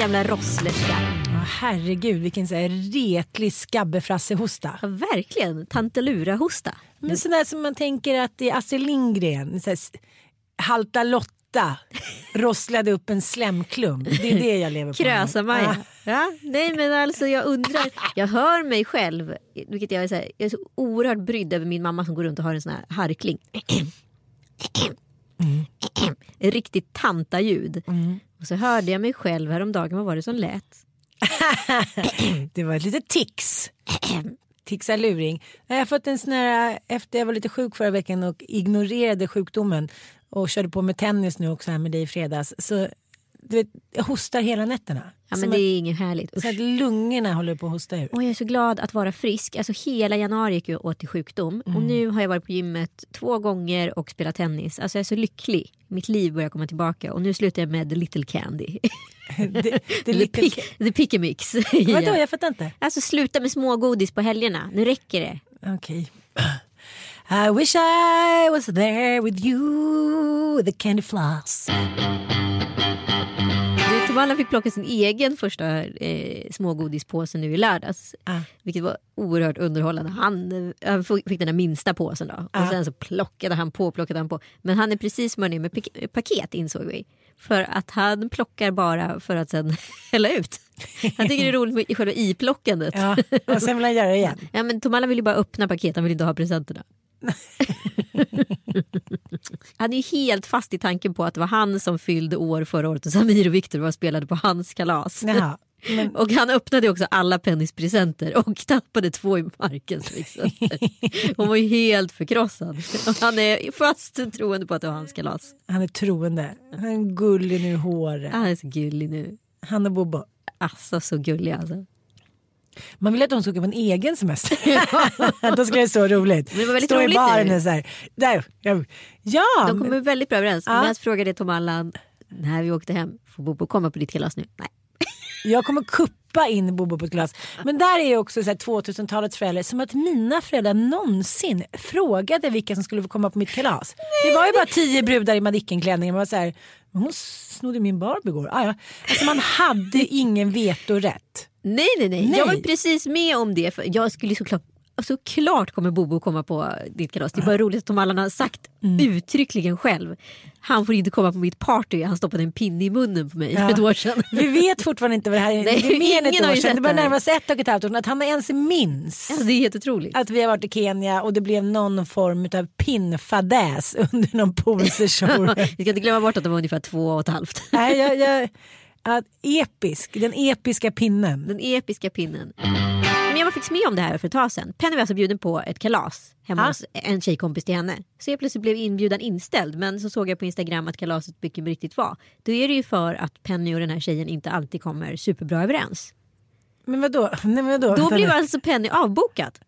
gamla rosslerska. Herregud vilken så här retlig skabbefrassehosta. Ja, verkligen. Tantelura-hosta. Men sån där som man tänker att det är Astrid Lindgren. Så här, halta Lotta rosslade upp en slemklump. Det är det jag lever på. Krösa-Maja. Ja, nej men alltså jag undrar, jag hör mig själv, vilket jag är så, här, jag är så oerhört brydd över min mamma som går runt och har en sån här harkling. En riktigt tantaljud. Och så hörde jag mig själv häromdagen, vad var det som lät? Det var ett litet tics. Tixa luring. Jag har fått en sån här, efter jag var lite sjuk förra veckan och ignorerade sjukdomen och körde på med tennis nu också här med dig i fredags. Så du vet, jag hostar hela nätterna. Ja men Som det är inget härligt. så att lungorna håller på att hosta ur. Och jag är så glad att vara frisk. Alltså hela januari gick jag åt till sjukdom. Och nu har jag varit på gymmet två gånger och spelat tennis. Alltså jag är så lycklig. Mitt liv börjar komma tillbaka. Och nu slutar jag med the little candy. Det, det är the, pick, the pick mix. Vadå, ja. jag fattar inte. Alltså sluta med smågodis på helgerna. Nu räcker det. Okej. I wish I was there with you, the candy floss. Du, Tomala fick plocka sin egen första eh, smågodispåse nu i lördags. Ah. Vilket var oerhört underhållande. Han eh, fick den där minsta påsen då. Och Ah. sen så plockade han på, plockade han på. Men han är precis smörjd ner med pak- paket insåg vi. För att han plockar bara för att sen hälla ut. Han tycker det är roligt med själva iplockandet. Ja, och sen vill han göra det igen. Ja, men Tomala vill ju bara öppna paket, han vill inte ha presenterna. Han är helt fast i tanken på att det var han som fyllde år förra året och Samir och Viktor var spelade på hans kalas. Jaha. Men, Och han öppnade också alla Pennys presenter och tappade två i marken. som gick sönder. Hon var ju helt förkrossad. Han är fast troende på att det var hans kalas. han är troende. Han är gullig nu i håret. Han är så gullig nu. Han och Bobo. Alltså så gullig alltså. Man vill att de ska åka på en egen semester. Då skulle det vara så roligt. Det var väldigt Stå i roligt baren nu. och så här. Där, ja. De kommer väldigt bra överens. Ja. Men frågade Tom Allan när vi åkte hem, får Bobo komma på ditt kalas nu? Nej. jag kommer kuppa in Bobo på ett glas. Men där är ju också så här 2000-talets föräldrar. Som att mina föräldrar någonsin frågade vilka som skulle få komma på mitt kalas. det var ju bara tio brudar i Madicken-klänningar. Man var så här, hon snodde min Barbie igår. Ah, ja. alltså man hade ingen vetorätt. Nej, nej, nej, Nej. Jag var precis med om det. För jag skulle såklart Såklart kommer Bobo komma på ditt kalas. Det är bara roligt att Allan har sagt Mm. uttryckligen själv. Han får inte komma på mitt party. Han stoppade en pinne i munnen på mig Ja. för ett år sedan. Vi vet fortfarande inte vad det här är. Nej, det är mer än ett år sedan. sett Det börjar det närma sig ett och ett halvt år. Att han ens minns. Alltså, det är helt otroligt. att vi har varit i Kenya och det blev någon form av pinnfadäs under någon poolsession. Vi ska inte glömma bort att de var ungefär två och ett halvt. Nej, jag, jag, att episk, den episka pinnen. Den episka pinnen. Men jag var faktiskt med om det här för ett tag sedan. Penny var alltså bjuden på ett kalas hemma Ja. hos en tjejkompis till henne. Så jag plötsligt blev inbjudan inställd men så såg jag på Instagram att kalaset mycket riktigt var. Då är det ju för att Penny och den här tjejen inte alltid kommer superbra överens. Men vadå? Nej, men vadå? Då blev alltså Penny avbokad.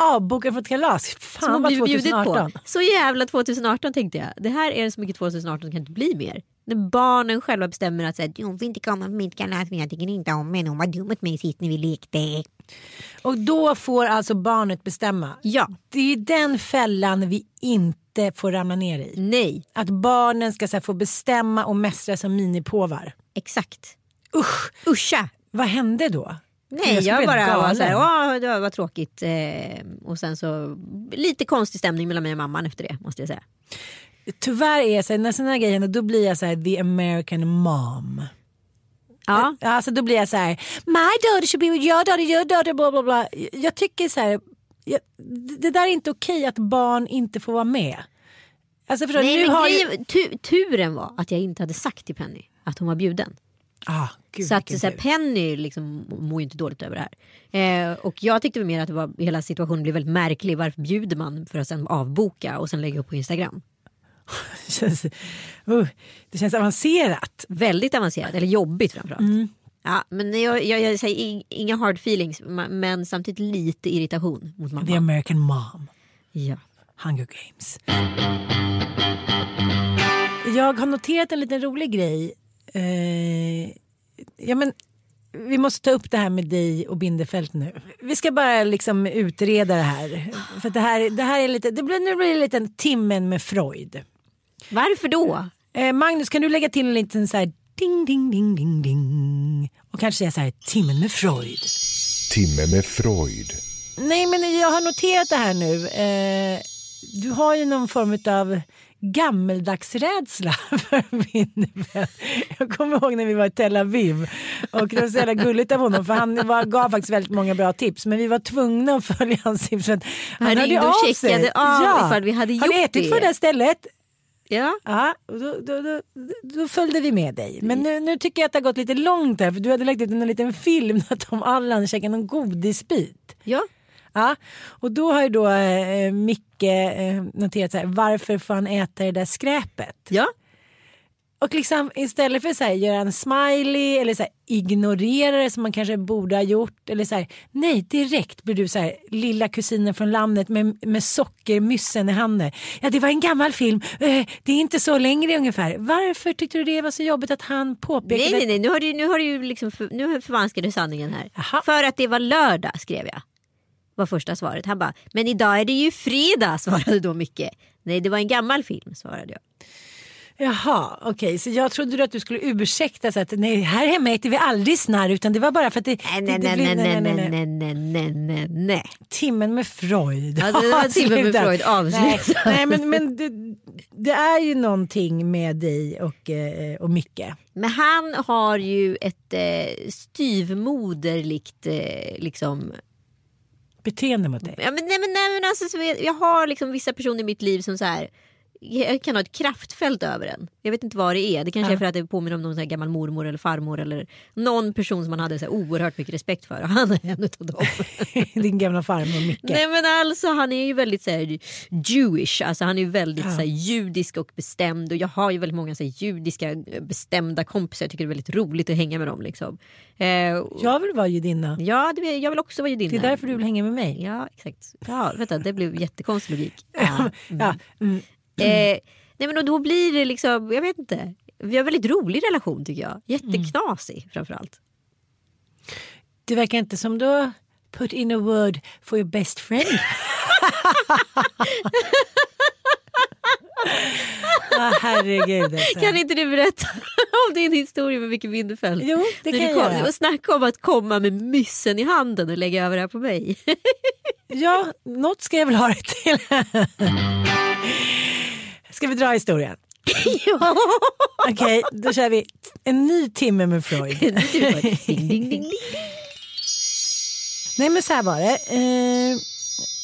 Avbokad för ett kalas. Fan vad blivit bjudit 2018. på. Så jävla 2018 tänkte jag. Det här är så mycket 2018 det kan inte bli mer. När barnen själva bestämmer att säga, hon får inte komma på mitt kalas men jag tycker inte om henne. Hon var dum mot mig sist när vi lekte. Och då får alltså barnet bestämma. Ja, Det är den fällan vi inte får ramla ner i. nej, Att barnen ska här, få bestämma och mästra som minipåvar. exakt. Usch, Uscha! vad hände då? Nej, jag bli bara var galen. så här, åh det var tråkigt. Eh, och sen så lite konstig stämning mellan mig och mamman efter det måste jag säga. Tyvärr är jag så här, när sådana här grejer händer då blir jag så här the American mom. Ja, Alltså då blir jag så här, my daughter should be with your daughter, your daughter, bla bla bla. Jag tycker så här, jag, det där är inte okej att barn inte får vara med. Alltså förstår nej, nu men har ju... grejen- tu, turen var att jag inte hade sagt till Penny att hon var bjuden. Ah, gud, Så att så här. Penny liksom mår ju inte dåligt över det här. Eh, och jag tyckte mer att det var, hela situationen blev väldigt märklig. Varför bjuder man för att sen avboka och sen lägga upp på Instagram? det, känns, uh, det känns avancerat. Väldigt avancerat, eller jobbigt framförallt. Mm. Ja, men jag, jag, jag säger ing- inga hard feelings men samtidigt lite irritation mot The mamma. American mom. Ja. Hunger Games. Jag har noterat en liten rolig grej. Eh, ja, men, vi måste ta upp det här med dig och Bindefält nu. Vi ska bara liksom utreda det här. För det här, det här är lite, det blir, nu blir det en liten timmen med Freud. Varför då? Eh, Magnus kan du lägga till en liten så här ding ding ding ding ding. Och kanske säga så här timmen med Freud. Timme med Freud. Nej men jag har noterat det här nu. Eh, du har ju någon form av gammeldagsrädsla för Winnerbell. Jag kommer ihåg när vi var i Tel Aviv och det var så jävla gulligt av honom för han var, gav faktiskt väldigt många bra tips men vi var tvungna att följa hans tips. för att Han Han hörde av checkade sig. av ifall vi hade Har ni gjort ätit det? på det här stället? Ja. Ja, då, då, då, då följde vi med dig. Men nu, nu tycker jag att det har gått lite långt här för du hade lagt ut en liten film när Tom Allan käkade någon godisbit. ja. Ja, och då har ju då eh, Micke eh, noterat så här, varför får han äta det där skräpet? Ja. Och liksom istället för att göra en smiley eller så här, ignorera det som man kanske borde ha gjort. Eller så här, nej direkt blir du så här, lilla kusinen från landet med, med sockermyssen i handen. Ja det var en gammal film, eh, det är inte så längre ungefär. Varför tyckte du det var så jobbigt att han påpekade? Nej, nej, nej. Nu har du, nu har du liksom för, nu förvanskade du sanningen här. Jaha. För att det var lördag skrev jag. Var första svaret. Han bara, men idag är det ju fredag svarade då Micke. Nej, det var en gammal film svarade jag. Jaha, okej. Så jag trodde att du skulle ursäkta så att nej, här hemma äter vi aldrig snarr utan det var bara för att det... Nej, nej, det nej, nej, nej, nej, nej, nej, nej, nej. Timmen med Freud. Ja, det var timmen med. Freud, avslut. Nej, nej men, men det, det är ju någonting med dig och, eh, och Micke. Men han har ju ett eh, styvmoderligt eh, liksom Beteende mot dig. Ja, men, nej, men, nej, men alltså, så vet- jag har liksom vissa personer i mitt liv som så här jag kan ha ett kraftfält över en. Jag vet inte vad det är. Det kanske är för att det påminner om någon så här gammal mormor eller farmor eller någon person som man hade så här oerhört mycket respekt för. Och han är en av dem. Din gamla farmor Micke. Nej men alltså han är ju väldigt så här, Jewish. Alltså han är ju väldigt så här, judisk och bestämd. Och jag har ju väldigt många så här, judiska bestämda kompisar. Jag tycker det är väldigt roligt att hänga med dem. Liksom. Eh, Jag vill vara judinna. Ja, det, jag vill också vara judinna. Det är därför du vill hänga med mig. Ja, exakt. Ja, vänta, det blev jättekonstig logik. Ja. Ja, mm. Eh, nej men och då blir det liksom, jag vet inte. Vi har en väldigt rolig relation tycker jag. Jätteknasig framförallt. Det verkar inte som du har put in a word for your best friend. ah, herregud alltså. Kan inte du berätta om din historia med Micke Bindefeld? Jo, det kan du jag kom, göra. Snacka om att komma med myssen i handen och lägga över det här på mig. Ja, något ska jag väl ha det till. Ska vi dra historien? ja. Okej, då kör vi en ny timme med Freud. ding, ding, ding, ding. Nej men så här var det. Eh,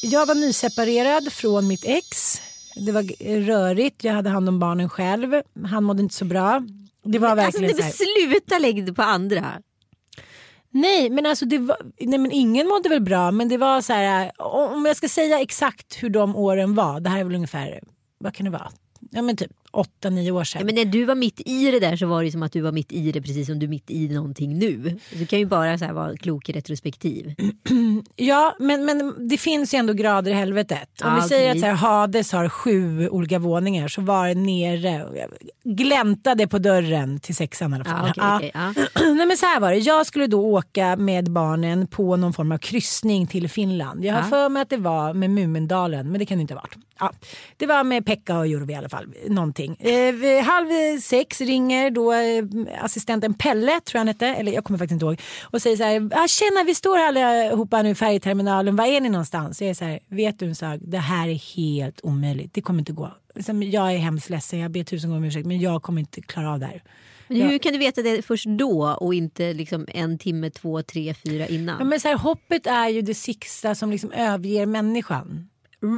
jag var nyseparerad från mitt ex. Det var rörigt, jag hade hand om barnen själv. Han mådde inte så bra. Det var Alltså, verkligen nej, så men här. sluta lägga det på andra. Nej men alltså det var, nej, men ingen mådde väl bra men det var så här. Om jag ska säga exakt hur de åren var. Det här är väl ungefär, vad kan det vara? Ja men typ åtta, nio år sedan. Ja, men när du var mitt i det där så var det som att du var mitt i det precis som du är mitt i någonting nu. Du kan ju bara så här vara klok i retrospektiv. Ja, men, men det finns ju ändå grader i helvetet. Om vi säger okej. att så här, Hades har sju olika våningar så var det nere och gläntade på dörren till sexan i alla fall. Ja, okej, Ja. okej, ja. Nej, men så här var det. Jag skulle då åka med barnen på någon form av kryssning till Finland. Jag har Ja. för mig att det var med Mumindalen, men det kan det inte ha varit. Ja. Det var med Pekka och Jurvi i alla fall. Någonting. Eh, vid halv sex ringer då eh, assistenten Pelle, tror jag han hette, eller jag kommer faktiskt inte ihåg, och säger så här, ah, tjena vi står här allihopa nu i färjeterminalen, var är ni någonstans? Så jag är så här, vet du en sak, det här är helt omöjligt, det kommer inte gå. Jag är hemskt ledsen, jag ber tusen gånger om ursäkt, men jag kommer inte klara av det här. Men hur kan du veta det först då och inte liksom en timme, två, tre, fyra innan? Ja, men så här, hoppet är ju det sista som liksom överger människan.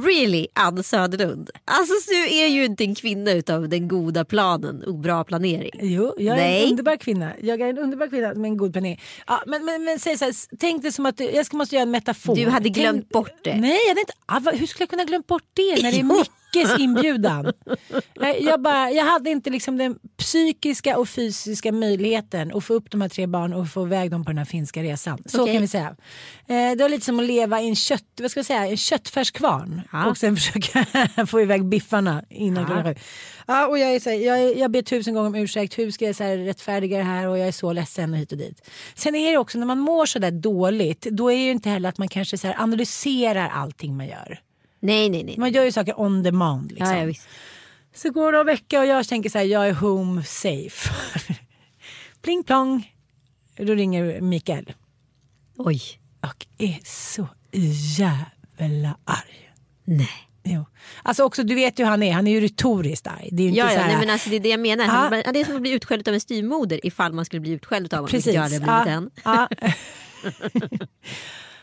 Really, Ann Söderlund? Alltså du är ju inte en kvinna utav den goda planen och bra planering. Jo, jag är Nej. en underbar kvinna. Jag är en underbar kvinna med en god planering. Ja, men, men, men säg så här, tänk det som att du, jag ska, måste göra en metafor. Du hade Tänk- glömt bort det. Nej, jag hade inte, ah, vad- hur skulle jag kunna glömt bort det när det är Mickes inbjudan? Nej, jag, bara, jag hade inte liksom den psykiska och fysiska möjligheten att få upp de här tre barnen och få iväg dem på den här finska resan. Så Okej. kan vi säga. Eh, det var lite som att leva i en, kött, vad ska jag säga, en köttfärskvarn Ja. och sen försöka få iväg biffarna innan Ja. klockan sju. Ja, och jag, är så här, jag, jag ber tusen gånger om ursäkt, hur ska jag så här, rättfärdiga det här och jag är så ledsen och hit och dit. Sen är det också när man mår så där dåligt, då är det ju inte heller att man kanske så analyserar allting man gör. Nej, nej, nej. Man gör ju saker on demand. Liksom. Ja, ja. Så går det en vecka och jag tänker så här, jag är home safe. Pling plong. Då ringer Mikael Oj. och är så jävla arg. Nej. Jo. Alltså också, du vet ju hur han är, han är ju retoriskt arg. Det är inte Ja, så här, nej, men alltså, det är det jag menar. Han, ja, det är som att bli utskälld av en styvmoder ifall man skulle bli utskälld av honom. Precis. Jag hade blivit än. ja.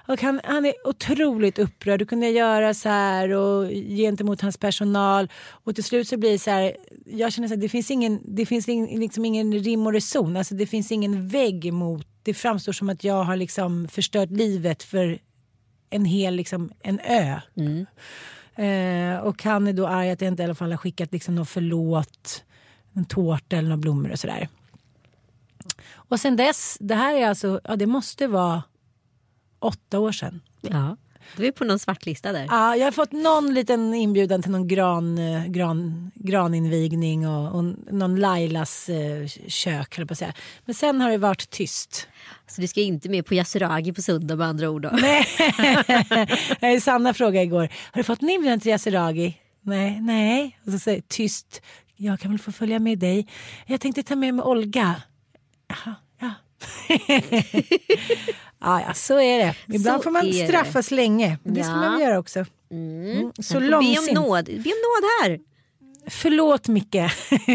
och han, han är otroligt upprörd. Du kunde göra så här och gentemot hans personal. Och till slut så blir det så här. Jag känner så här, det finns ingen, det finns liksom ingen rim och reson. Alltså det finns ingen vägg mot. Det framstår som att jag har liksom förstört livet för en hel liksom, en ö. Eh, och han är då arg att jag inte i alla fall har skickat liksom någon förlåt, en tårta eller några blommor och sådär. Och sen dess, det här är alltså, ja det måste vara åtta år sedan. Ja. Du är på någon svartlista där. Ja, jag har fått någon liten inbjudan till någon gran, eh, gran, graninvigning och, och någon Lailas eh, kök på att säga. Men sen har det varit tyst. Så du ska inte med på Yasuragi på söndag med andra ord. Då. Nej. Sanna frågade igår, har du fått en inbjudan till Yasuragi? Nej, nej. Och så säger tyst, jag kan väl få följa med dig. Jag tänkte ta med mig Olga. Jaha, ja. ja, så är det. Ibland Så får man är det. straffas länge. Det ska Ja. man väl göra också. Mm. Så Så be om långsint. nåd. Be om nåd här. Förlåt Micke.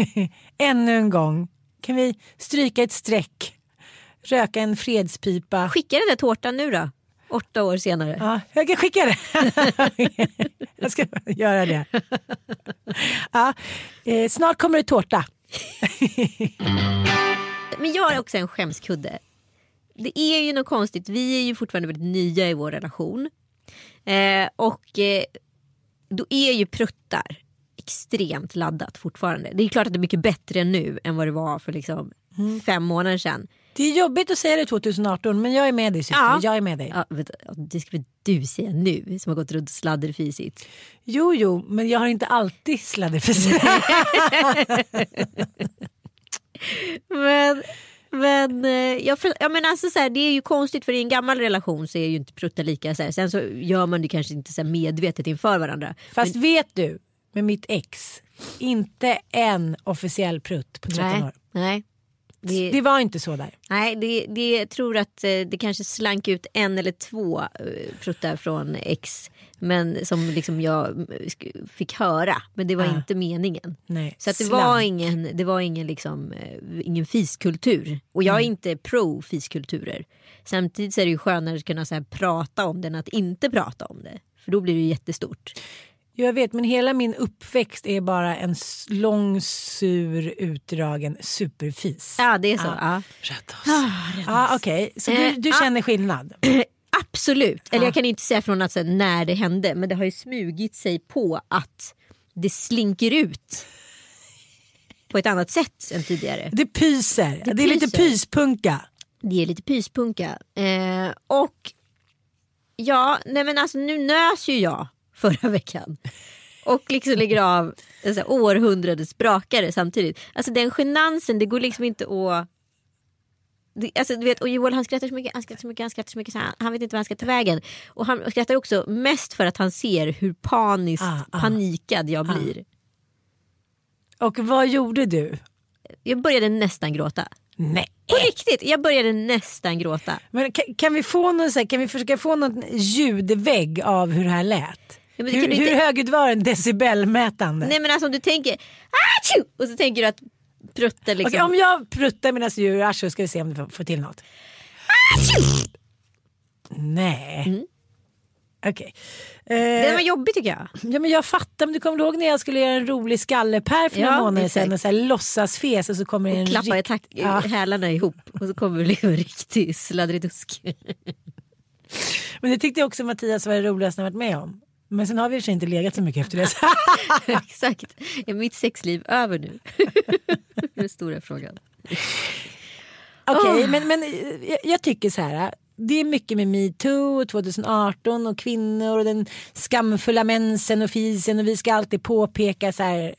Ännu en gång. Kan vi stryka ett streck? Röka en fredspipa? Skicka den där tårtan nu då. Åtta år senare. Ja, jag kan skicka det. jag ska göra det. Ja, eh, snart kommer det tårta. Men jag har också en skämskudde. Det är ju något konstigt. Vi är ju fortfarande väldigt nya i vår relation. Eh, och eh, då är ju pruttar extremt laddat fortfarande. Det är klart att det är mycket bättre nu än vad det var för liksom fem månader sedan. Det är jobbigt att säga det 2018 men jag är med dig syster. Ja. Jag är med dig. Ja, vet, det ska väl du säga nu som har gått runt och sladderfisit. Jo, jo, men jag har inte alltid sladderfis. Men, men, eh, jag, för, ja, men alltså, så här, det är ju konstigt för i en gammal relation så är ju inte pruttar lika. Så här. Sen så gör man det kanske inte så medvetet inför varandra. Fast vet du, med mitt ex, inte en officiell prutt på 13 Nej, år. nej. Det, Det var inte så där. nej det, det, jag tror att eh, det kanske slank ut en eller två eh, pruttar från ex. Men som liksom jag sk- fick höra. Men det var Ah. inte meningen. Nej, Så att det, slank. var ingen, det var ingen, liksom, eh, ingen fiskultur. Och jag är inte pro fiskulturer. Samtidigt så är det ju skönare att kunna så prata om det än att inte prata om det. För då blir det jättestort. Jag vet, men hela min uppväxt är bara en lång, sur, utdragen superfis. Ja det är så. Ja. Ja. Ja, ah, okej. Så du, Eh, du ah. känner skillnad? Absolut. Eller Ja. jag kan inte säga från att, så här, när det hände. Men det har ju smugit sig på att det slinker ut. på ett annat sätt än tidigare. Det pyser. Det, Det är lite pyspunka. Det är lite pyspunka. Eh, och ja, nej men alltså nu nös ju jag förra veckan. Och liksom lägger av sån här århundradets brakare samtidigt. Alltså den genansen, det går liksom inte att... Det, alltså, du vet, och Joel han skrattar så mycket, han skrattar så mycket, han skrattar så mycket så han, han vet inte vad han ska ta vägen. Och han skrattar också mest för att han ser hur paniskt Ah, ah. panikad jag blir. Och vad gjorde du? Jag började nästan gråta. Nej. På riktigt, jag började nästan gråta. Men kan, kan, vi få någon, så här, kan vi försöka få någon ljudvägg av hur det här lät? Ja, hur du hur inte- högljudd var den decibelmätande? Nej men alltså om du tänker Achoo! och så tänker du att prutten liksom. Okej, om jag pruttar medan du gör Asho ska vi se om du får, till något. Nej. Mm. Okej. Det Eh, var jobbigt tycker jag. ja, men jag fattar, men du kommer ihåg när jag skulle göra en rolig skallepär för några Ja, månader sedan och så här låtsasfes och så kommer det en Och klappa i rikt- Ja. hälarna ihop och så kommer det liksom en riktig sladdridusk. Men det tyckte jag också Mattias var det roligaste jag varit med om. Men sen har vi i inte legat så mycket efter det. Exakt. Är mitt sexliv över nu? det är den stora frågan. Okej, Åh. men, men eh, jag, jag tycker så här. Det är mycket med metoo och 2018 och kvinnor och den skamfulla mensen och fisen och vi ska alltid påpeka så här.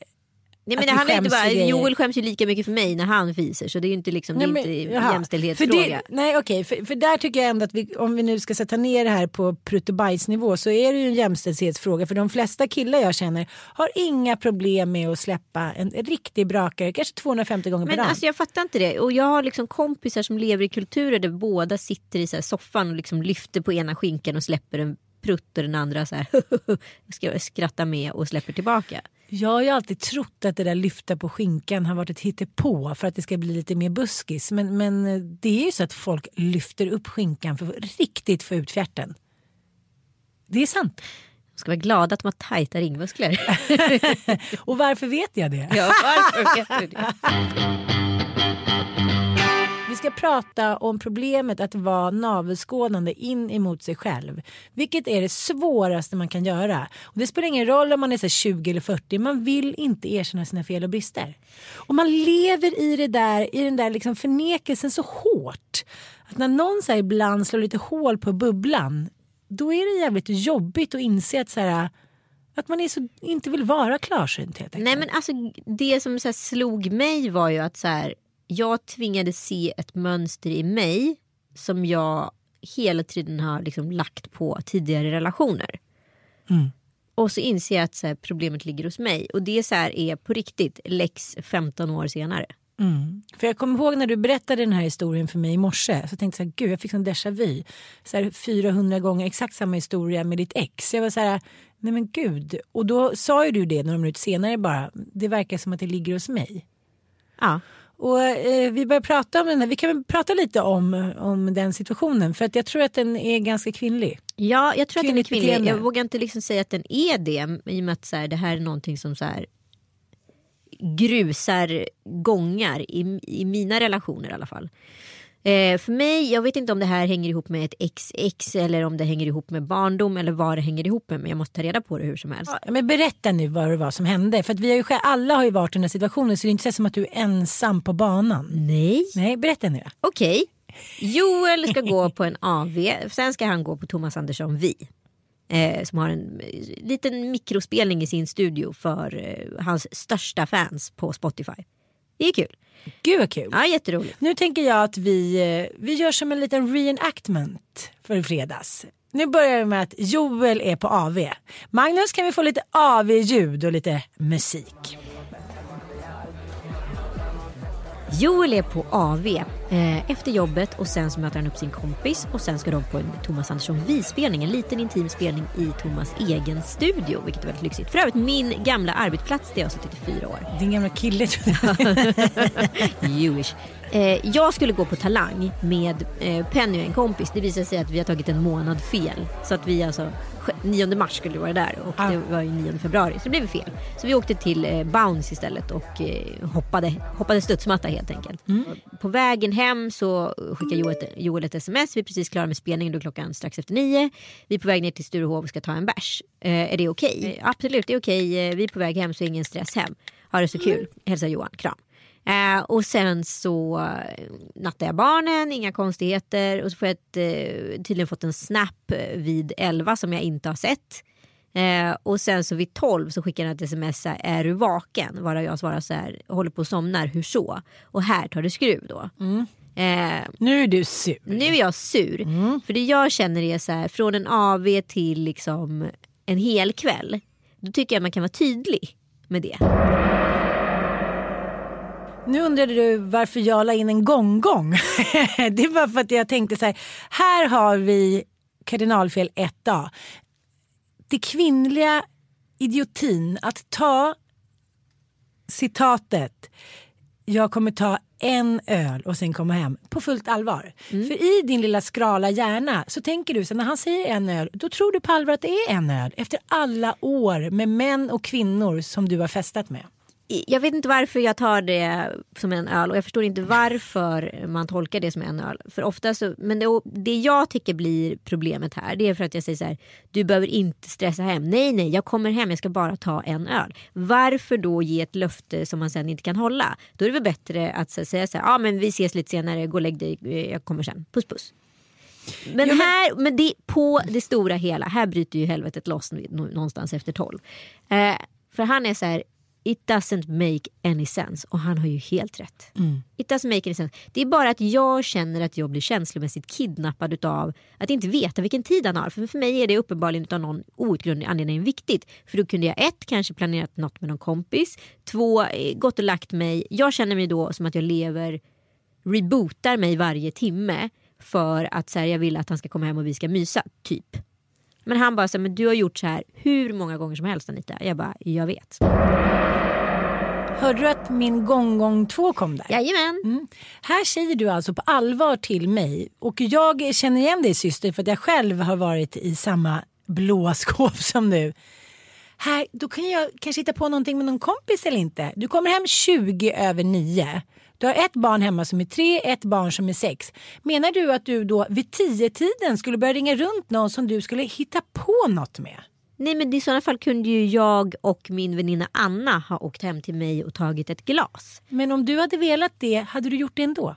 Nej, men det handlar inte bara. Joel skäms ju lika mycket för mig när han fiser så det är ju inte, liksom, det är Nej, men, inte jaha. jämställdhetsfråga. För det, nej okej, för, för där tycker jag ändå att vi, om vi nu ska sätta ner det här på prutt och bajsnivå så är det ju en jämställdhetsfråga. För de flesta killar jag känner har inga problem med att släppa en riktig brakare, kanske 250 gånger per Men dag. alltså jag fattar inte det. Och jag har liksom kompisar som lever i kulturer där båda sitter i så soffan och liksom lyfter på ena skinkan och släpper en prutt och den andra så här ska skratta med och släpper tillbaka. Jag har ju alltid trott att det där lyfta på skinkan har varit ett hittepå för att det ska bli lite mer buskis. Men, men det är ju så att folk lyfter upp skinkan för att riktigt få ut fjärten. Det är sant. De ska vara glada att de har tajta ringmuskler. Och varför vet jag det? ja, varför vet du det? Vi ska prata om problemet att vara navelskådande in emot sig själv. Vilket är det svåraste man kan göra. Och det spelar ingen roll om man är så 20 eller 40. Man vill inte erkänna sina fel och brister. Och man lever i det där, i den där liksom förnekelsen så hårt. Att när någon så ibland slår lite hål på bubblan. Då är det jävligt jobbigt att inse att så här, att man är så, inte vill vara klarsynt helt enkelt. Nej men alltså det som så här slog mig var ju att så här, jag tvingades se ett mönster i mig som jag hela tiden har liksom lagt på tidigare relationer. Mm. Och så inser jag att så här, problemet ligger hos mig och det så här är på riktigt lex 15 år senare. Mm. För jag kommer ihåg när du berättade den här historien för mig i morse. Så tänkte jag så här, gud jag fick sån déjà vu. Så här 400 gånger exakt samma historia med ditt ex. Jag var så här, nej men gud. Och då sa ju du det några minuter senare bara. Det verkar som att det ligger hos mig. Ja. Och eh, vi börjar prata om den här. Vi kan väl prata lite om, om den situationen. För att jag tror att den är ganska kvinnlig. Ja, jag tror att den är kvinnlig. beteende. Jag vågar inte liksom säga att den är det i och med att så här, det här är någonting som så här, grusar gångar i, i mina relationer i alla fall. Eh, för mig, jag vet inte om det här hänger ihop med ett XX eller om det hänger ihop med barndom eller vad det hänger ihop med men jag måste ta reda på det hur som helst. Ja, men berätta nu vad det var som hände. För att vi har ju, själv- alla har ju varit i den här situationen. Så det är inte så som att du är ensam på banan. Nej. Nej, berätta nu. Okej. Joel ska gå på en AV, sen ska han gå på Thomas Andersson Vi. Eh, som har en eh, liten mikrospelning i sin studio för eh, hans största fans på Spotify. Det är kul. Gud vad kul. Ja, jätteroligt. Nu tänker jag att vi, eh, vi gör som en liten reenactment för fredags. Nu börjar vi med att Joel är på AV. Magnus kan vi få lite AV-ljud och lite musik. Joel är på AV eh, efter jobbet och sen så möter han upp sin kompis och sen ska de på en Thomas Andersson Vi-spelning, en liten intim spelning i Thomas egen studio, vilket är väldigt lyxigt. För övrigt min gamla arbetsplats där jag har suttit i fyra år. Din gamla kille. Jewish. Eh, jag skulle gå på Talang med eh, Penny och en kompis. Det visade sig att vi har tagit en månad fel. Så att vi alltså, 9 mars skulle vi vara där och Ah. det var ju 9 februari. Så det blev fel. Så vi åkte till eh, Bounce istället och eh, hoppade, hoppade studsmatta helt enkelt. På vägen hem så skickade Joel Joel ett sms. Vi är precis klara med spelningen, då klockan strax efter nio. Vi är på väg ner till Sturehov och ska ta en bärs. Eh, är det okej? Absolut, det är okej. Eh, vi är på väg hem så ingen stress hem. Ha det så kul. Hälsa Johan, kram. Eh, och sen så eh, nattar jag barnen, inga konstigheter. Och så får jag ett, eh, tydligen fått en snap eh, vid 11 som jag inte har sett. Eh, och sen så vid 12 så skickar han ett sms. så här, Är du vaken? Varav jag svarar så här. Håller på att somna. Hur så? Och här tar det skruv då. Eh, Nu är du sur. nu är jag sur. För det jag känner är så här. Från en AV till liksom en hel kväll. Då tycker jag man kan vara tydlig med det. Nu undrade du varför jag la in en gonggong. det var för att jag tänkte så här. Här har vi kardinalfel 1A. Det kvinnliga idiotin att ta citatet jag kommer ta en öl och sen komma hem på fullt allvar. För i din lilla skrala hjärna så tänker du så när han säger en öl då tror du på allvar att det är en öl efter alla år med män och kvinnor som du har festat med. Jag vet inte varför jag tar det som en öl och jag förstår inte varför man tolkar det som en öl. För ofta så, men det, det jag tycker blir problemet här det är för att jag säger så här. Du behöver inte stressa hem. Nej, nej, jag kommer hem. Jag ska bara ta en öl. Varför då ge ett löfte som man sen inte kan hålla? Då är det väl bättre att så, säga så här. Ja, men vi ses lite senare. Gå och lägg dig. eh, Jag kommer sen. Puss, puss. Men, här, men det, på det stora hela, här bryter ju helvetet loss nå- någonstans efter tolv. Eh, för han är så här, it doesn't make any sense. Och han har ju helt rätt. It doesn't make any sense. Det är bara att jag känner att jag blir känslomässigt kidnappad utav att inte veta vilken tid han har. För, för mig är det uppenbarligen utav någon outgrundlig anledning viktigt. För då kunde jag ett, kanske planerat något med någon kompis. Två, eh, gått och lagt mig. Jag känner mig då som att jag lever rebootar mig varje timme för att så här, jag vill att han ska komma hem och vi ska mysa, typ. Men han bara så här, men du har gjort så här hur många gånger som helst Anita. Jag bara, jag vet. Hörde du att min gång-gång 2 kom där? Jajamän. Mm. Här säger du alltså på allvar till mig och jag känner igen dig syster för att jag själv har varit i samma blåa skåp som du. Här, då kan jag kanske hitta på någonting med någon kompis eller inte. Du kommer hem 20 över 9. Du har ett barn hemma som är tre, ett barn som är sex. Menar du att du då vid 10-tiden skulle börja ringa runt någon som du skulle hitta på något med? Nej men i sådana fall kunde ju jag och min väninna Anna ha åkt hem till mig och tagit ett glas. Men om du hade velat det, hade du gjort det ändå?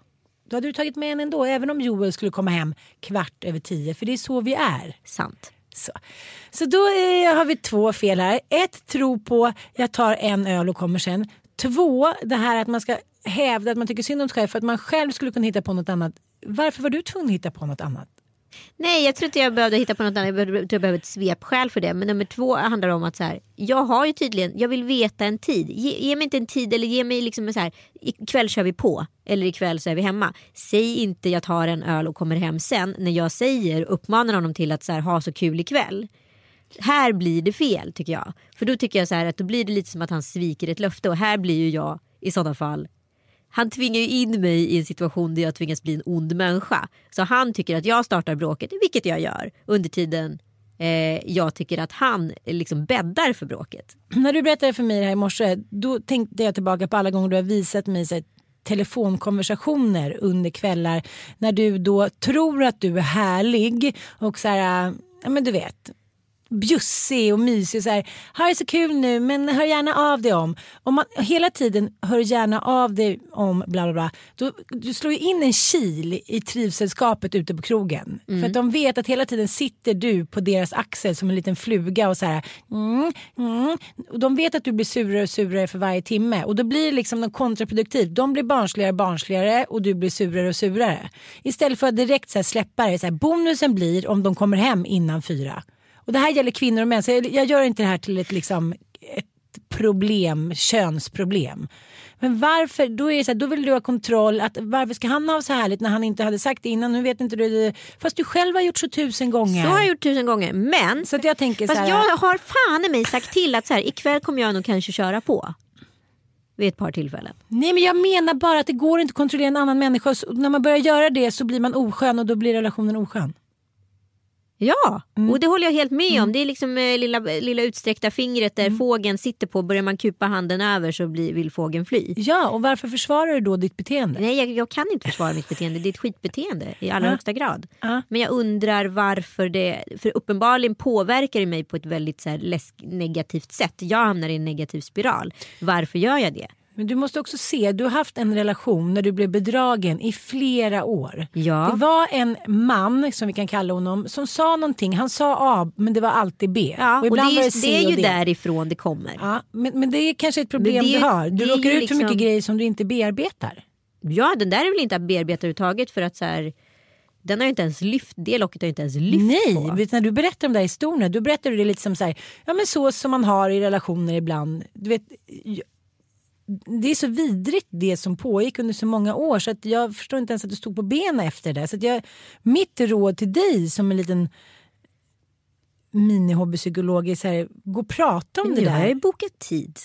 Då hade du tagit med en ändå, även om Joel skulle komma hem kvart över tio. För det är så vi är. Sant. Så, så då eh, har vi två fel här. Ett, tro på jag tar en öl och kommer sen. Två, det här att man ska hävda att man tycker synd om sig själv för att man själv skulle kunna hitta på något annat. Varför var du tvungen att hitta på något annat? Nej jag tror inte jag behövde hitta på något annat. Jag tror jag behöver ett svepskäl för det. Men nummer två handlar om att så här, jag har ju tydligen, jag vill veta en tid. Ge, ge mig inte en tid eller ge mig liksom så här, ikväll kör vi på. Eller ikväll så är vi hemma. Säg inte jag tar en öl och kommer hem sen. När jag säger, uppmanar honom till att så här, ha så kul ikväll. Här blir det fel tycker jag. För då tycker jag så här att då blir det lite som att han sviker ett löfte. Och här blir ju jag i sådana fall han tvingar ju in mig i en situation där jag tvingas bli en ond människa. Så han tycker att jag startar bråket, vilket jag gör. Under tiden eh, jag tycker att han eh, liksom bäddar för bråket. När du berättade för mig det här i morse, då tänkte jag tillbaka på alla gånger du har visat mig så här, telefonkonversationer under kvällar när du då tror att du är härlig och så här, eh, ja men du vet bjussig och mysig och så här, har det så kul nu men hör gärna av dig om. Om man hela tiden hör gärna av dig om bla bla bla, då, du slår ju in en kil i trivselskapet ute på krogen. För att de vet att hela tiden sitter du på deras axel som en liten fluga och så här, mm, mm. Och de vet att du blir surare och surare för varje timme och då blir det liksom något kontraproduktivt. De blir barnsligare och barnsligare och du blir surare och surare. Istället för att direkt så här släppa det, så här, bonusen blir om de kommer hem innan fyra. Och det här gäller kvinnor och män. Så jag, jag gör inte det här till ett, liksom, ett problem, könsproblem. Men varför, då, är så här, då vill du ha kontroll. Att, varför ska han ha så härligt när han inte hade sagt det innan? Nu vet inte du det. Fast du själv har gjort så tusen gånger. Så har jag gjort tusen gånger. Men Så att jag tänker så här, jag har fan i mig sagt till att så här, ikväll kommer jag nog kanske köra på. Vid ett par tillfällen. Nej men jag menar bara att det går inte att kontrollera en annan människa. När man börjar göra det så blir man oskön och då blir relationen oskön. Ja, Mm. och det håller jag helt med om. Det är liksom eh, lilla, lilla utsträckta fingret där Mm. fågeln sitter på. Börjar man kupa handen över så blir, vill fågeln fly. Ja och varför försvarar du då ditt beteende? Nej, jag, jag kan inte försvara mitt beteende. Det är ett skitbeteende i allra Ja. högsta grad. Ja. Men jag undrar varför det... För uppenbarligen påverkar det mig på ett väldigt så här, läsk, negativt sätt. Jag hamnar i en negativ spiral. Varför gör jag det? Men du måste också se, du har haft en relation när du blev bedragen i flera år. Ja. Det var en man, som vi kan kalla honom, som sa någonting. Han sa A men det var alltid B. Ja, och, ibland det, är, C det är och ju D. därifrån det kommer. Ja, men, men det är kanske ett problem det du har. Du det råkar ut för mycket liksom- grejer som du inte bearbetar. Ja, den där är väl inte att bearbeta överhuvudtaget för att så här, den har ju inte ens lyft, det locket har ju inte ens lyft Nej, på. du, när du berättar de där historierna då berättar du det lite som så här, ja men så som man har i relationer ibland. Du vet, det är så vidrigt det som pågick under så många år så att jag förstår inte ens att du stod på benen efter det. Så att jag, mitt råd till dig som en liten minihobbypsykolog är så här, gå och prata om Men det har jag ju där. bokat tid.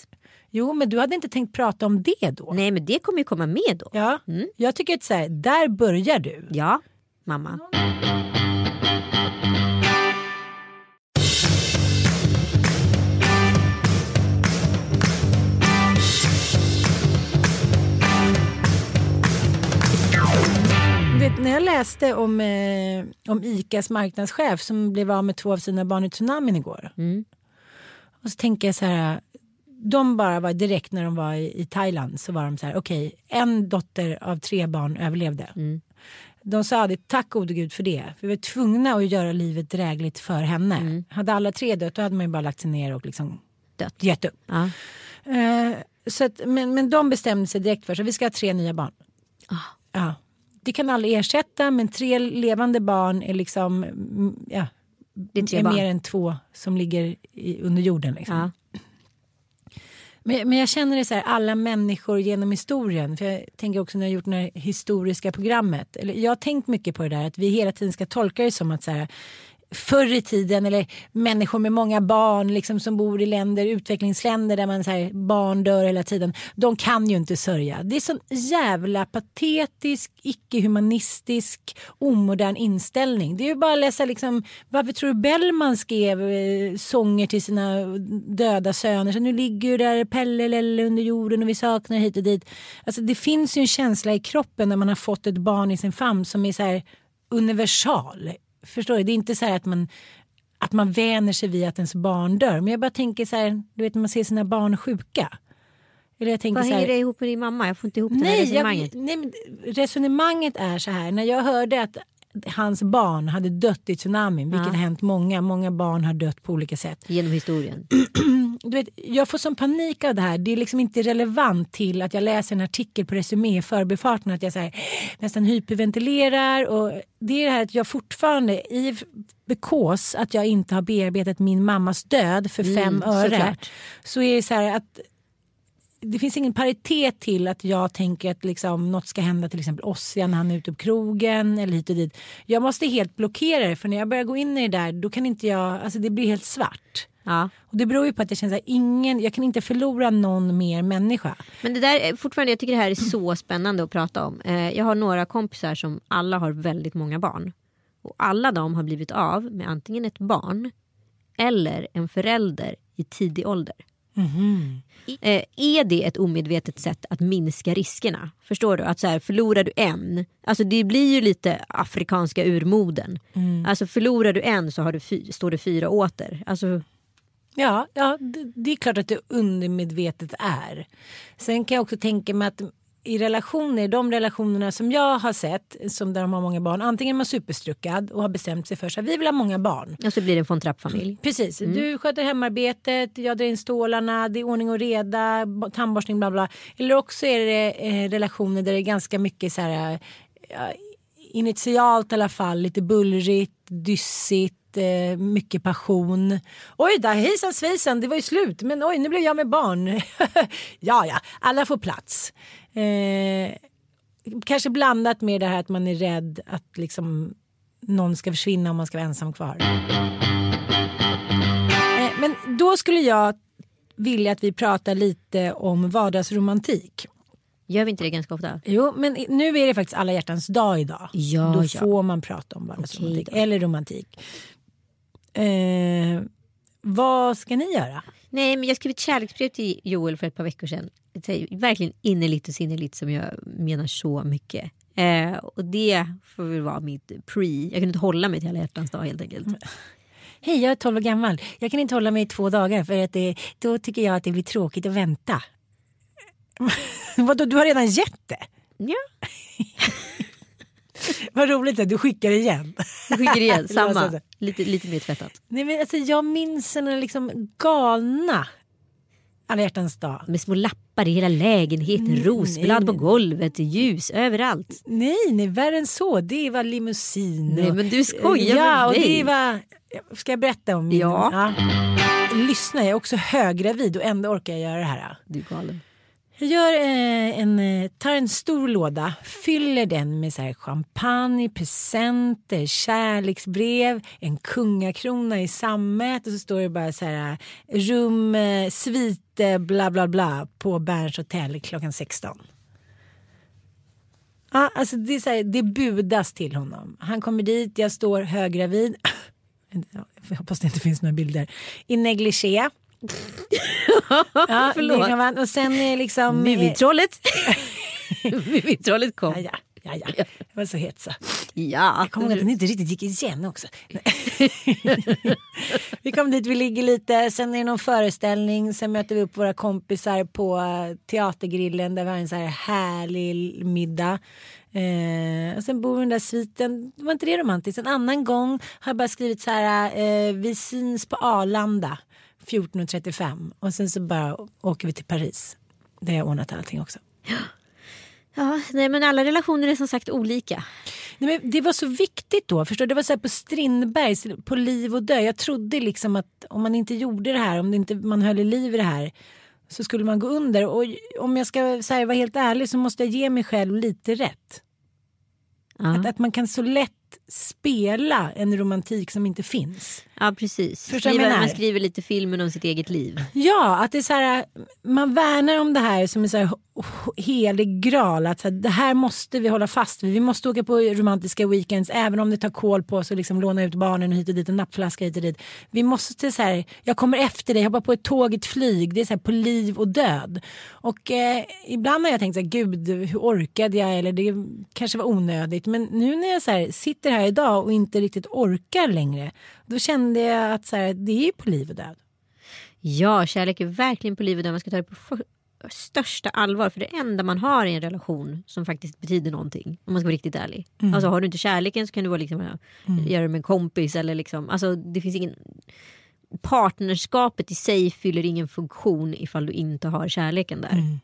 Jo men du hade inte tänkt prata om det då. Nej men det kommer ju komma med då. Ja, Mm. Jag tycker att så här, där börjar du. Ja, mamma. Du vet, när jag läste om, eh, om ICAs marknadschef som blev av med två av sina barn i tsunamin igår. Mm. Och så tänker jag så här. De bara var direkt när de var i, i Thailand så var de så här. Okej, en dotter av tre barn överlevde. Mm. De sa det, tack gode gud för det. Vi var tvungna att göra livet drägligt för henne. Mm. Hade alla tre dött då hade man ju bara lagt sig ner och liksom Dött. gett upp. Ja. Eh, så att, men, men de bestämde sig direkt för sig. Vi ska ha tre nya barn. Ah. Ja. Det kan aldrig ersätta men tre levande barn är liksom mm, ja, Det är tre är barn. mer än två som ligger i, under jorden. Liksom. Ja. Men, men jag känner det så här, alla människor genom historien. För jag tänker också när jag har gjort det här historiska programmet. Eller, jag har tänkt mycket på det där att vi hela tiden ska tolka det som att så här, förr i tiden eller människor med många barn liksom, som bor i länder, utvecklingsländer där man så här, barn dör hela tiden. De kan ju inte sörja. Det är sån jävla patetisk, icke-humanistisk, omodern inställning. Det är ju bara att läsa liksom, varför tror du Bellman skrev eh, sånger till sina döda söner? Så nu ligger ju där Pelle Lelle under jorden och vi saknar hit och dit. Alltså det finns ju en känsla i kroppen när man har fått ett barn i sin famn som är så här universal. Förstår du? Det är inte så att man att man vänjer sig vid att ens barn dör. Men jag bara tänker så här, du vet när man ser sina barn sjuka. Eller jag tänker Vad så här, hänger det ihop med din mamma? Jag får inte ihop det här Nej, resonemanget. jag, nej resonemanget är så här. När jag hörde att hans barn hade dött i tsunamin, vilket Ja. har hänt många, många barn har dött på olika sätt. Genom historien. Du vet, jag får sån panik av det här. Det är liksom inte relevant till att jag läser en artikel på Resumé i förbifarten. Att jag så här, nästan hyperventilerar. Och det är det här att jag fortfarande, i bekås att jag inte har bearbetat min mammas död för fem öre. såklart. Så är det så här att det finns ingen paritet till att jag tänker att liksom något ska hända till exempel Ossian när han är ute på krogen eller hit och dit. Jag måste helt blockera det för när jag börjar gå in i det där då kan inte jag, alltså det blir helt svart. Ja. Och det beror ju på att jag känner att ingen, jag kan inte förlora någon mer människa. Men det där är fortfarande, jag tycker det här är så spännande att prata om. Eh, Jag har några kompisar som alla har väldigt många barn. Och alla de har blivit av med antingen ett barn eller en förälder i tidig ålder. Eh, Är det ett omedvetet sätt att minska riskerna? Förstår du? Att så här, förlorar du en, alltså det blir ju lite afrikanska urmoden. Alltså förlorar du en så har du fy, står det fyra åter. Alltså, Ja, ja det, det är klart att det undermedvetet är. Sen kan jag också tänka mig att i relationer, de relationerna som jag har sett som där de har många barn, antingen är man superstruckad och har bestämt sig för att vi vill ha många barn. och så blir det en von Trapp-familj. Precis, du sköter hemarbetet, jag drar in stålarna, det är ordning och reda, tandborstning bla bla. Eller också är det eh, relationer där det är ganska mycket så här, eh, initialt i alla fall, lite bullrigt, dyssigt, eh, mycket passion. Oj där, hejsan svejsan, det var ju slut, men oj nu blev jag med barn. ja, ja, alla får plats. Eh, kanske blandat med det här att man är rädd att liksom någon ska försvinna och man ska vara ensam kvar. Eh, Men då skulle jag vilja att vi pratar lite om vardagsromantik. Gör vi inte det ganska ofta? Jo, men nu är det faktiskt alla hjärtans dag idag. Ja, då ja. får man prata om vardagsromantik då. eller romantik. Eh, vad ska ni göra? Nej, men jag skrev ett kärleksbrev till Joel för ett par veckor sedan. Verkligen innerligt och sinnerligt som jag menar så mycket. Eh, och det får väl vara mitt pre. Jag kunde inte hålla mig till alla hjärtans dag helt enkelt. Hej, jag är 12 år gammal. Jag kan inte hålla mig i två dagar för att det, då tycker jag att det blir tråkigt att vänta. Vadå, du har redan gett det? Ja, Vad roligt att du skickar igen. jag skickar igen. Samma. du? Lite, lite mer tvättat. Nej, men alltså, jag minns den liksom galna alla hjärtans dag. Med små lappar i hela lägenheten, Mm, rosblad nej, på golvet, ljus överallt. Nej, nej, värre än så. Det var limousin. Nej, och- men du skojar Ja, med och mig. det var... Ska jag berätta om min... Ja. Lyssna, jag är också höggravid och ändå orkar jag göra det här. Du är galen. Jag gör, eh, en, eh, tar en stor låda, fyller den med så här champagne, presenter, kärleksbrev, en kungakrona i sammet och så står det bara så här eh, rum, eh, svit, bla bla bla på Berns hotell klockan 16. Ja, alltså det, är så här, det budas till honom. Han kommer dit, jag står höggravid. Jag hoppas det inte finns några bilder. I negligé. ja, Förlåt. man, och sen är liksom... Mumintrollet. Mumintrollet kom. Ja, ja, ja, ja. Jag var så het så. Ja. Jag kommer ihåg att den inte riktigt gick igen också. vi kom dit, vi ligger lite, sen är det någon föreställning, sen möter vi upp våra kompisar på eh, teatergrillen där vi har en så här härlig middag. Eh, och sen bor vi i den där sviten, var inte det romantiskt? En annan gång har jag bara skrivit så här, eh, vi syns på Arlanda 14.35 och sen så bara åker vi till Paris. Där jag ordnat allting också. Ja, nej, men alla relationer är som sagt olika. Nej, men det var så viktigt då. Förstår? Det var så här på Strindbergs, på liv och död. Jag trodde liksom att om man inte gjorde det här, om det inte, man höll i liv i det här så skulle man gå under. Och om jag ska så här, vara helt ärlig så måste jag ge mig själv lite rätt. Ja, Att, att man kan så lätt spela en romantik som inte finns. ja precis. Menar? man skriver lite filmer om sitt eget liv. Ja, att det är så här, man värnar om det här som en så här h- helig graal. Att så här, det här måste vi hålla fast vid. Vi måste åka på romantiska weekends även om det tar koll på oss och liksom låna ut barnen och hit och dit en nappflaska hit och dit. Vi måste så här, jag kommer efter dig, jag hoppar på ett tåg, ett flyg. Det är så här på liv och död. Och eh, ibland har jag tänkt så här, gud hur orkade jag eller det kanske var onödigt. Men nu när jag så här, sitter här idag och inte riktigt orkar längre. Då kände jag att så här, det är på liv och död. Ja, kärlek är verkligen på livet där man ska ta det på största allvar. För det enda man har i en relation som faktiskt betyder någonting. Om man ska vara riktigt ärlig. Mm. Alltså har du inte kärleken så kan du vara liksom, ja, göra det med en kompis. Eller liksom, alltså, det finns ingen... Partnerskapet i sig fyller ingen funktion ifall du inte har kärleken där. Mm.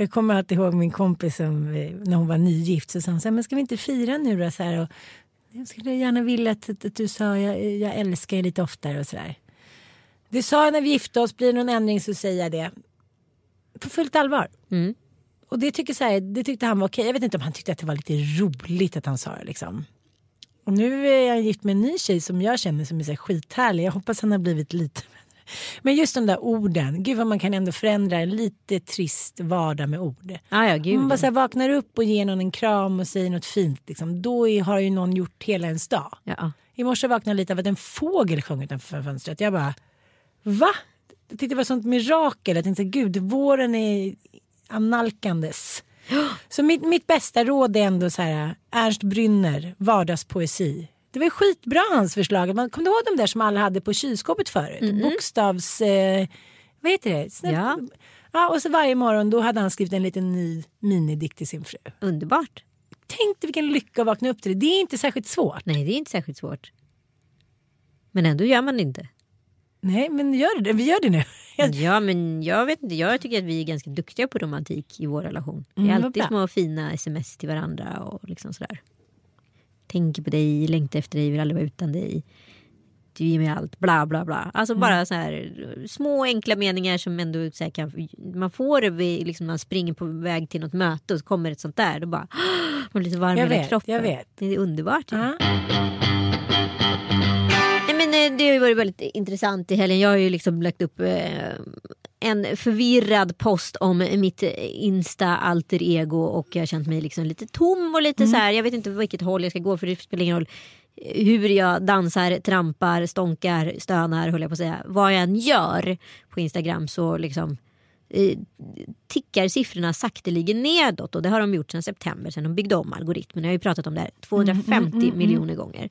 Jag kommer alltid ihåg min kompis som, eh, när hon var nygift så sa hon så här, men ska vi inte fira nu då? Så här, och, jag skulle gärna vilja att, att, att du sa jag, jag älskar dig lite oftare och sådär. Det sa jag när vi gifte oss, blir det någon ändring så säger jag det. På fullt allvar. Mm. Och det, tycker så här, det tyckte han var okej. Jag vet inte om han tyckte att det var lite roligt att han sa det liksom. Och nu är jag gift med en ny tjej som jag känner som är så här skithärlig. Jag hoppas han har blivit lite men just de där orden, gud vad man kan ändå förändra en lite trist vardag med ord. Ah, ja, gud. Om man bara så här vaknar upp och ger någon en kram och säger något fint, liksom, då är, har ju någon gjort hela ens dag. ja. I morse vaknade jag lite av att en fågel sjöng utanför fönstret. Jag bara, va? Jag tyckte det var sånt mirakel. Jag tänkte, gud, våren är analkandes. Så mitt, mitt bästa råd är ändå så här, Ernst Brynner, vardagspoesi. Det var skitbra hans förslag. Man, kom du ihåg de där som alla hade på kylskåpet förut? Bokstavs... Eh, vad heter det? Snäpp- Ja. ja. Och så varje morgon då hade han skrivit en liten ny minidikt till sin fru. Underbart. Tänk dig vilken lycka att vakna upp till det. Det är inte särskilt svårt. Nej, det är inte särskilt svårt. Men ändå gör man det inte. Nej, men gör det. Vi gör det nu. Ja, men jag vet inte. Jag tycker att vi är ganska duktiga på romantik i vår relation. Det Mm, är vad alltid små fina sms till varandra och liksom sådär. Tänker på dig, längtar efter dig, vill aldrig vara utan dig. Du ger mig allt, bla bla bla. Alltså Mm. bara så här små enkla meningar som ändå så här, kan, man får det vid, liksom, man springer på väg till något möte och så kommer ett sånt där. Då bara, man blir lite varm Jag vet, kroppen. jag vet. Det är underbart. men eh, det har ju varit väldigt intressant i helgen. Jag har ju liksom lagt upp eh, en förvirrad post om mitt eh, insta alter ego och jag har känt mig liksom lite tom och lite så här. Jag vet inte vilket håll jag ska gå för det spelar ingen roll hur jag dansar, trampar, stånkar, stönar höll jag på att säga. Vad jag än gör på Instagram så liksom eh, tickar siffrorna sakteligen nedåt och det har de gjort sedan september sen de byggde om algoritmen. Jag har ju pratat om det här 250 miljoner gånger.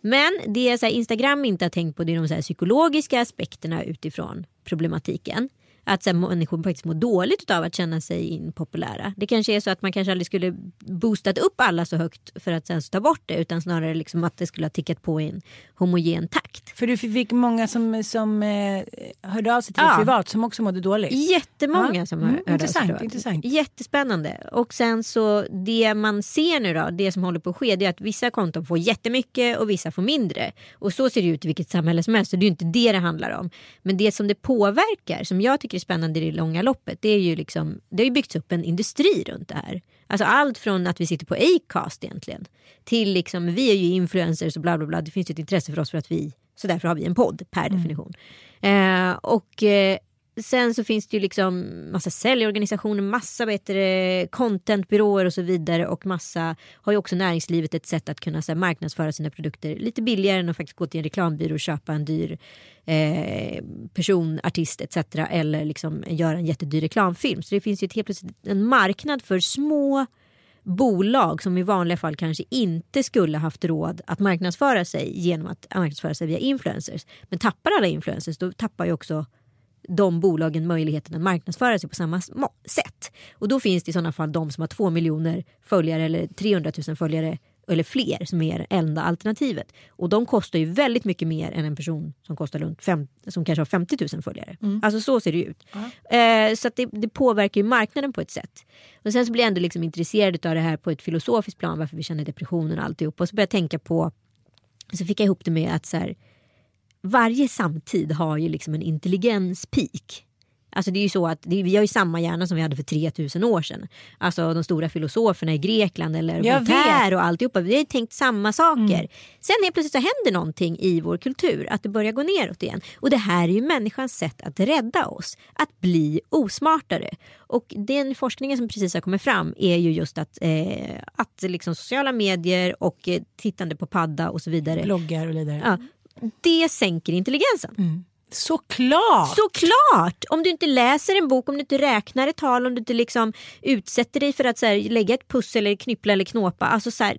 Men det är så här, Instagram inte har tänkt på det är de så psykologiska aspekterna utifrån problematiken. Att så här, människor faktiskt mår dåligt av att känna sig impopulära. Det kanske är så att man kanske aldrig skulle boostat upp alla så högt för att sen ta bort det utan snarare liksom att det skulle ha tickat på i en homogen takt. För du fick många som, som eh, hörde av sig till Ja. privat som också mådde dåligt. Jättemånga Ja. som har Mm, hört av sig intressant, privat. intressant. Jättespännande. Och sen så det man ser nu då, det som håller på att ske, det är att vissa konton får jättemycket och vissa får mindre. Och så ser det ut i vilket samhälle som helst, så det är ju inte det det handlar om. Men det som det påverkar, som jag tycker är spännande i det långa loppet, det är ju liksom, det har ju byggts upp en industri runt det här. Alltså allt från att vi sitter på Acast egentligen, till liksom, vi är ju influencers och bla bla bla, det finns ju ett intresse för oss för att vi, så därför har vi en podd per definition. Eh, och eh, Sen så finns det ju liksom massa säljorganisationer, massa bättre contentbyråer och så vidare och massa har ju också näringslivet ett sätt att kunna så här, marknadsföra sina produkter lite billigare än att faktiskt gå till en reklambyrå och köpa en dyr eh, person, artist etc. eller liksom göra en jättedyr reklamfilm. Så det finns ju ett, helt plötsligt en marknad för små bolag som i vanliga fall kanske inte skulle haft råd att marknadsföra sig genom att marknadsföra sig via influencers. Men tappar alla influencers då tappar ju också de bolagen möjligheten att marknadsföra sig på samma sätt. Och då finns det i sådana fall de som har två miljoner följare eller 300 000 följare eller fler som är det enda alternativet. Och de kostar ju väldigt mycket mer än en person som kostar runt fem, som kanske har 50 000 följare. Alltså så ser det ut. Eh, så det, det påverkar ju marknaden på ett sätt. Och sen så blir jag ändå liksom intresserad av det här på ett filosofiskt plan varför vi känner depressionen och alltihop. Och så började jag tänka på, så fick jag ihop det med att så här, varje samtid har ju liksom en intelligenspeak. Alltså det är ju så att vi har ju samma hjärna som vi hade för 3000 år sedan. Alltså de stora filosoferna i Grekland eller Voltaire och alltihopa. Vi har ju tänkt samma saker. Sen helt plötsligt så händer någonting i vår kultur. Att det börjar gå neråt igen. Och det här är ju människans sätt att rädda oss. Att bli osmartare. Och den forskningen som precis har kommit fram är ju just att, eh, att liksom sociala medier och eh, tittande på padda och så vidare. Bloggar och vidare. Ja, det sänker intelligensen. Såklart! Såklart! Om du inte läser en bok, om du inte räknar ett tal, om du inte liksom utsätter dig för att så här, lägga ett pussel eller knyppla eller knåpa. Alltså så här,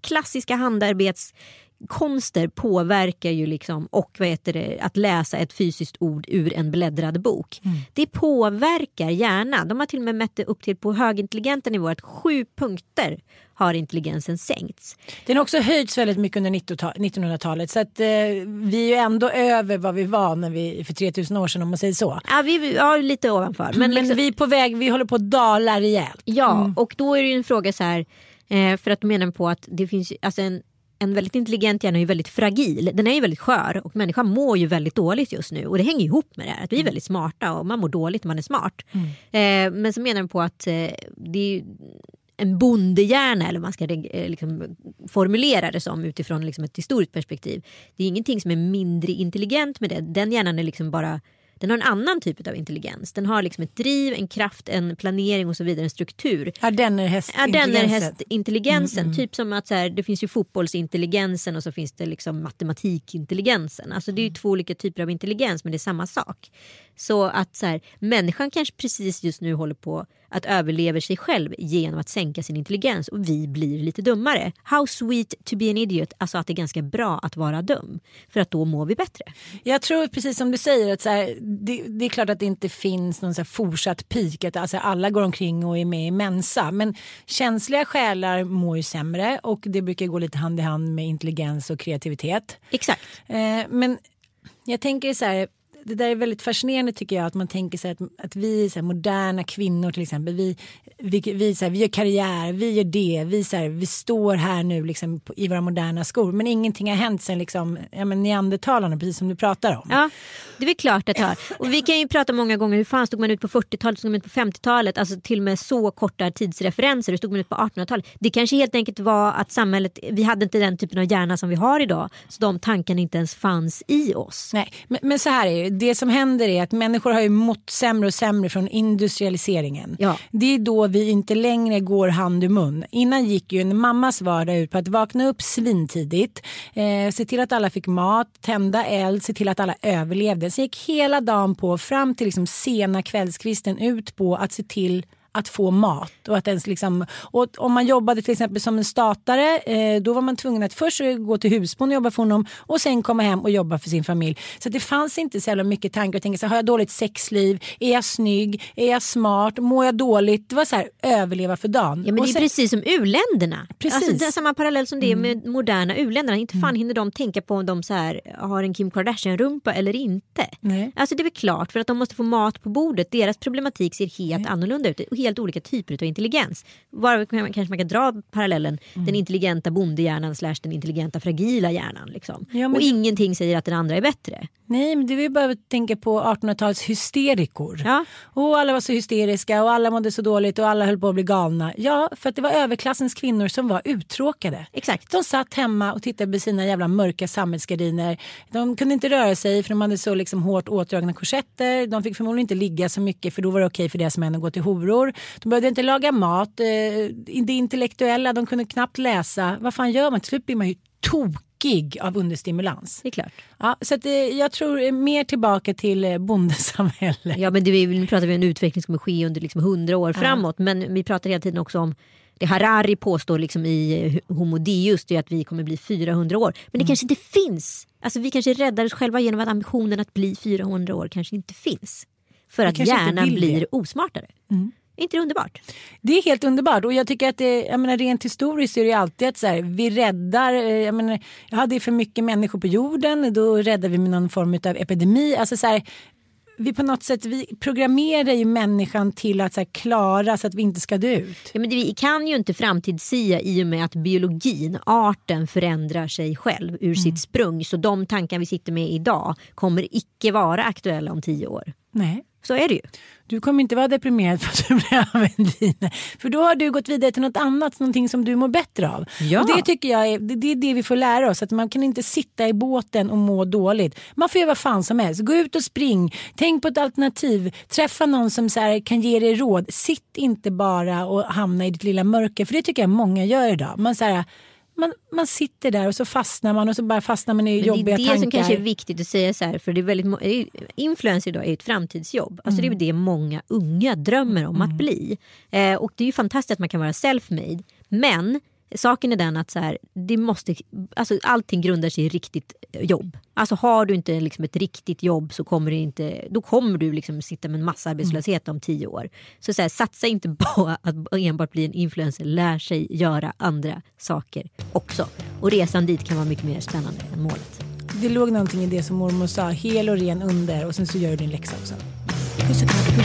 klassiska handarbetskonster påverkar ju liksom och vad heter det, att läsa ett fysiskt ord ur en bläddrad bok. Det påverkar hjärnan. De har till och med mätt det upp till på högintelligenta nivåer att sju punkter har intelligensen sänkts. Den har också höjts väldigt mycket under 1900-ta- 1900-talet så att eh, vi är ju ändå över vad vi var när vi, för 3000 år sedan om man säger så. Ja, vi ja, lite ovanför. Men, Men, liksom, vi är på väg, vi håller på att dala rejält. Ja, och då är det ju en fråga så här. Eh, för att du menar på att det finns alltså en, en väldigt intelligent hjärna är ju väldigt fragil. Den är ju väldigt skör och människan mår ju väldigt dåligt just nu. Och det hänger ihop med det här. Att vi är väldigt smarta och man mår dåligt när man är smart. Eh, men så menar de på att eh, det är en bondehjärna eller man ska eh, liksom, formulera det som utifrån liksom, ett historiskt perspektiv. Det är ingenting som är mindre intelligent med det. Den hjärnan är liksom bara den har en annan typ av intelligens. Den har liksom ett driv, en kraft, en planering och så vidare, en struktur. Ardennerhästintelligensen. Är hästintelligensen. Typ som att så här, det finns ju fotbollsintelligensen och så finns det liksom matematikintelligensen. Alltså det är ju två olika typer av intelligens men det är samma sak. Så att så här, människan kanske precis just nu håller på att överleva sig själv genom att sänka sin intelligens och vi blir lite dummare. How sweet to be an idiot. Alltså att det är ganska bra att vara dum. För att då mår vi bättre. Jag tror precis som du säger att så här, det, det är klart att det inte finns någon så här fortsatt peak. Att alltså alla går omkring och är med i Mensa. Men känsliga själar mår ju sämre och det brukar gå lite hand i hand med intelligens och kreativitet. Exakt. Eh, men jag tänker så här. Det där är väldigt fascinerande tycker jag att man tänker sig att, att vi så här, moderna kvinnor till exempel. Vi, vi, vi, så här, vi gör karriär, vi gör det, vi, så här, vi står här nu liksom, i våra moderna skor. Men ingenting har hänt sen liksom, ja, men neandertalarna precis som du pratar om. Ja, det är väl klart att det har. Och vi kan ju prata många gånger hur fan stod man ut på 40-talet, stod man ut på 50-talet, alltså till och med så korta tidsreferenser, hur stod man ut på 1800-talet. Det kanske helt enkelt var att samhället, vi hade inte den typen av hjärna som vi har idag, så de tankarna inte ens fanns i oss. Nej, men, men så här är det. Det som händer är att människor har ju mått sämre och sämre från industrialiseringen. Ja. Det är då vi inte längre går hand i mun. Innan gick ju en mammas vardag ut på att vakna upp svintidigt, eh, se till att alla fick mat, tända eld, se till att alla överlevde. Så gick hela dagen på fram till liksom sena kvällskvisten ut på att se till att få mat. Och, att ens liksom, och om man jobbade till exempel som en statare eh, då var man tvungen att först gå till husbond och jobba för honom och sen komma hem och jobba för sin familj. Så det fanns inte så jävla mycket tankar att tänka så här, har jag dåligt sexliv? Är jag snygg? Är jag smart? Mår jag dåligt? Det var så här, överleva för dagen. Ja, men Och det är sen- precis som u-länderna. Precis. Mm. Alltså, det är samma parallell som det är med moderna u-länderna. Inte fan hinner de tänka på om de så här, har en Kim Kardashian-rumpa eller inte. Nej. Alltså det är väl klart för att de måste få mat på bordet. Deras problematik ser helt annorlunda ut helt olika typer av intelligens. Var kanske man kan dra parallellen Mm. den intelligenta bondehjärnan slash den intelligenta fragila hjärnan. Liksom. Ja, men och det- ingenting säger att den andra är bättre. Nej, men du är bara att tänka på 1800-talets hysterikor. Ja. Och alla var så hysteriska och alla mådde så dåligt och alla höll på att bli galna. Ja, för att det var överklassens kvinnor som var uttråkade. Exakt. De satt hemma och tittade på sina jävla mörka samhällsgardiner. De kunde inte röra sig för de hade så liksom hårt åtdragna korsetter. De fick förmodligen inte ligga så mycket för då var det okej för deras män att gå till horor. De behövde inte laga mat. Eh, Det intellektuella, de kunde knappt läsa. Vad fan gör man? Till slut blir man ju tokig av understimulans. Det är klart. Ja, så att, eh, jag tror mer tillbaka till eh, bondesamhälle. Ja men det, nu pratar vi om en utveckling som kommer ske under liksom 100 år framåt. Men vi pratar hela tiden också om det Harari påstår liksom i Homo Deus det är att vi kommer bli 400 år. Men Mm. det kanske inte finns. Alltså vi kanske räddar oss själva genom att ambitionen att bli 400 år kanske inte finns. För att hjärnan. Mm. blir osmartare. Är inte det underbart? Det är helt underbart och jag tycker att det, jag menar, rent historiskt är det alltid att så här, vi räddar, eh, jag, menar, jag hade för mycket människor på jorden, då räddar vi med någon form av epidemi. Alltså så här, vi på något sätt vi programmerar ju människan till att så här, klara så att vi inte ska dö ut. Ja, men det, vi kan ju inte framtidssia i och med att biologin, arten förändrar sig själv ur Mm. sitt sprung. Så de tankar vi sitter med idag kommer icke vara aktuella om tio år. Nej. Så är det ju. Du kommer inte vara deprimerad för att du blir dina. För då har du gått vidare till något annat, någonting som du mår bättre av. Ja. Och det tycker jag är det, det är det vi får lära oss. Att man kan inte sitta i båten och må dåligt. Man får göra vad fan som helst. Gå ut och spring. Tänk på ett alternativ. Träffa någon som så här, kan ge dig råd. Sitt inte bara och hamna i ditt lilla mörker. För det tycker jag många gör idag. Man, så här, man, man sitter där och så fastnar man och så bara fastnar man i Men jobbiga det är det tankar. som kanske är viktigt att säga så här, för det är väldigt, influencer idag är ett framtidsjobb. Alltså Mm. Det är det många unga drömmer om att bli. Eh, och det är ju fantastiskt att man kan vara self-made. Men saken är den att så här, det måste, alltså allting grundar sig i riktigt jobb. Alltså har du inte liksom ett riktigt jobb så kommer du inte, då kommer du liksom sitta med en massa arbetslöshet om tio år. Så, så här, satsa inte på att enbart bli en influencer, lär sig göra andra saker också. Och resan dit kan vara mycket mer spännande än målet. Det låg någonting i det som mormor sa. Hel och ren under och sen så gör du din läxa också. Puss och kram,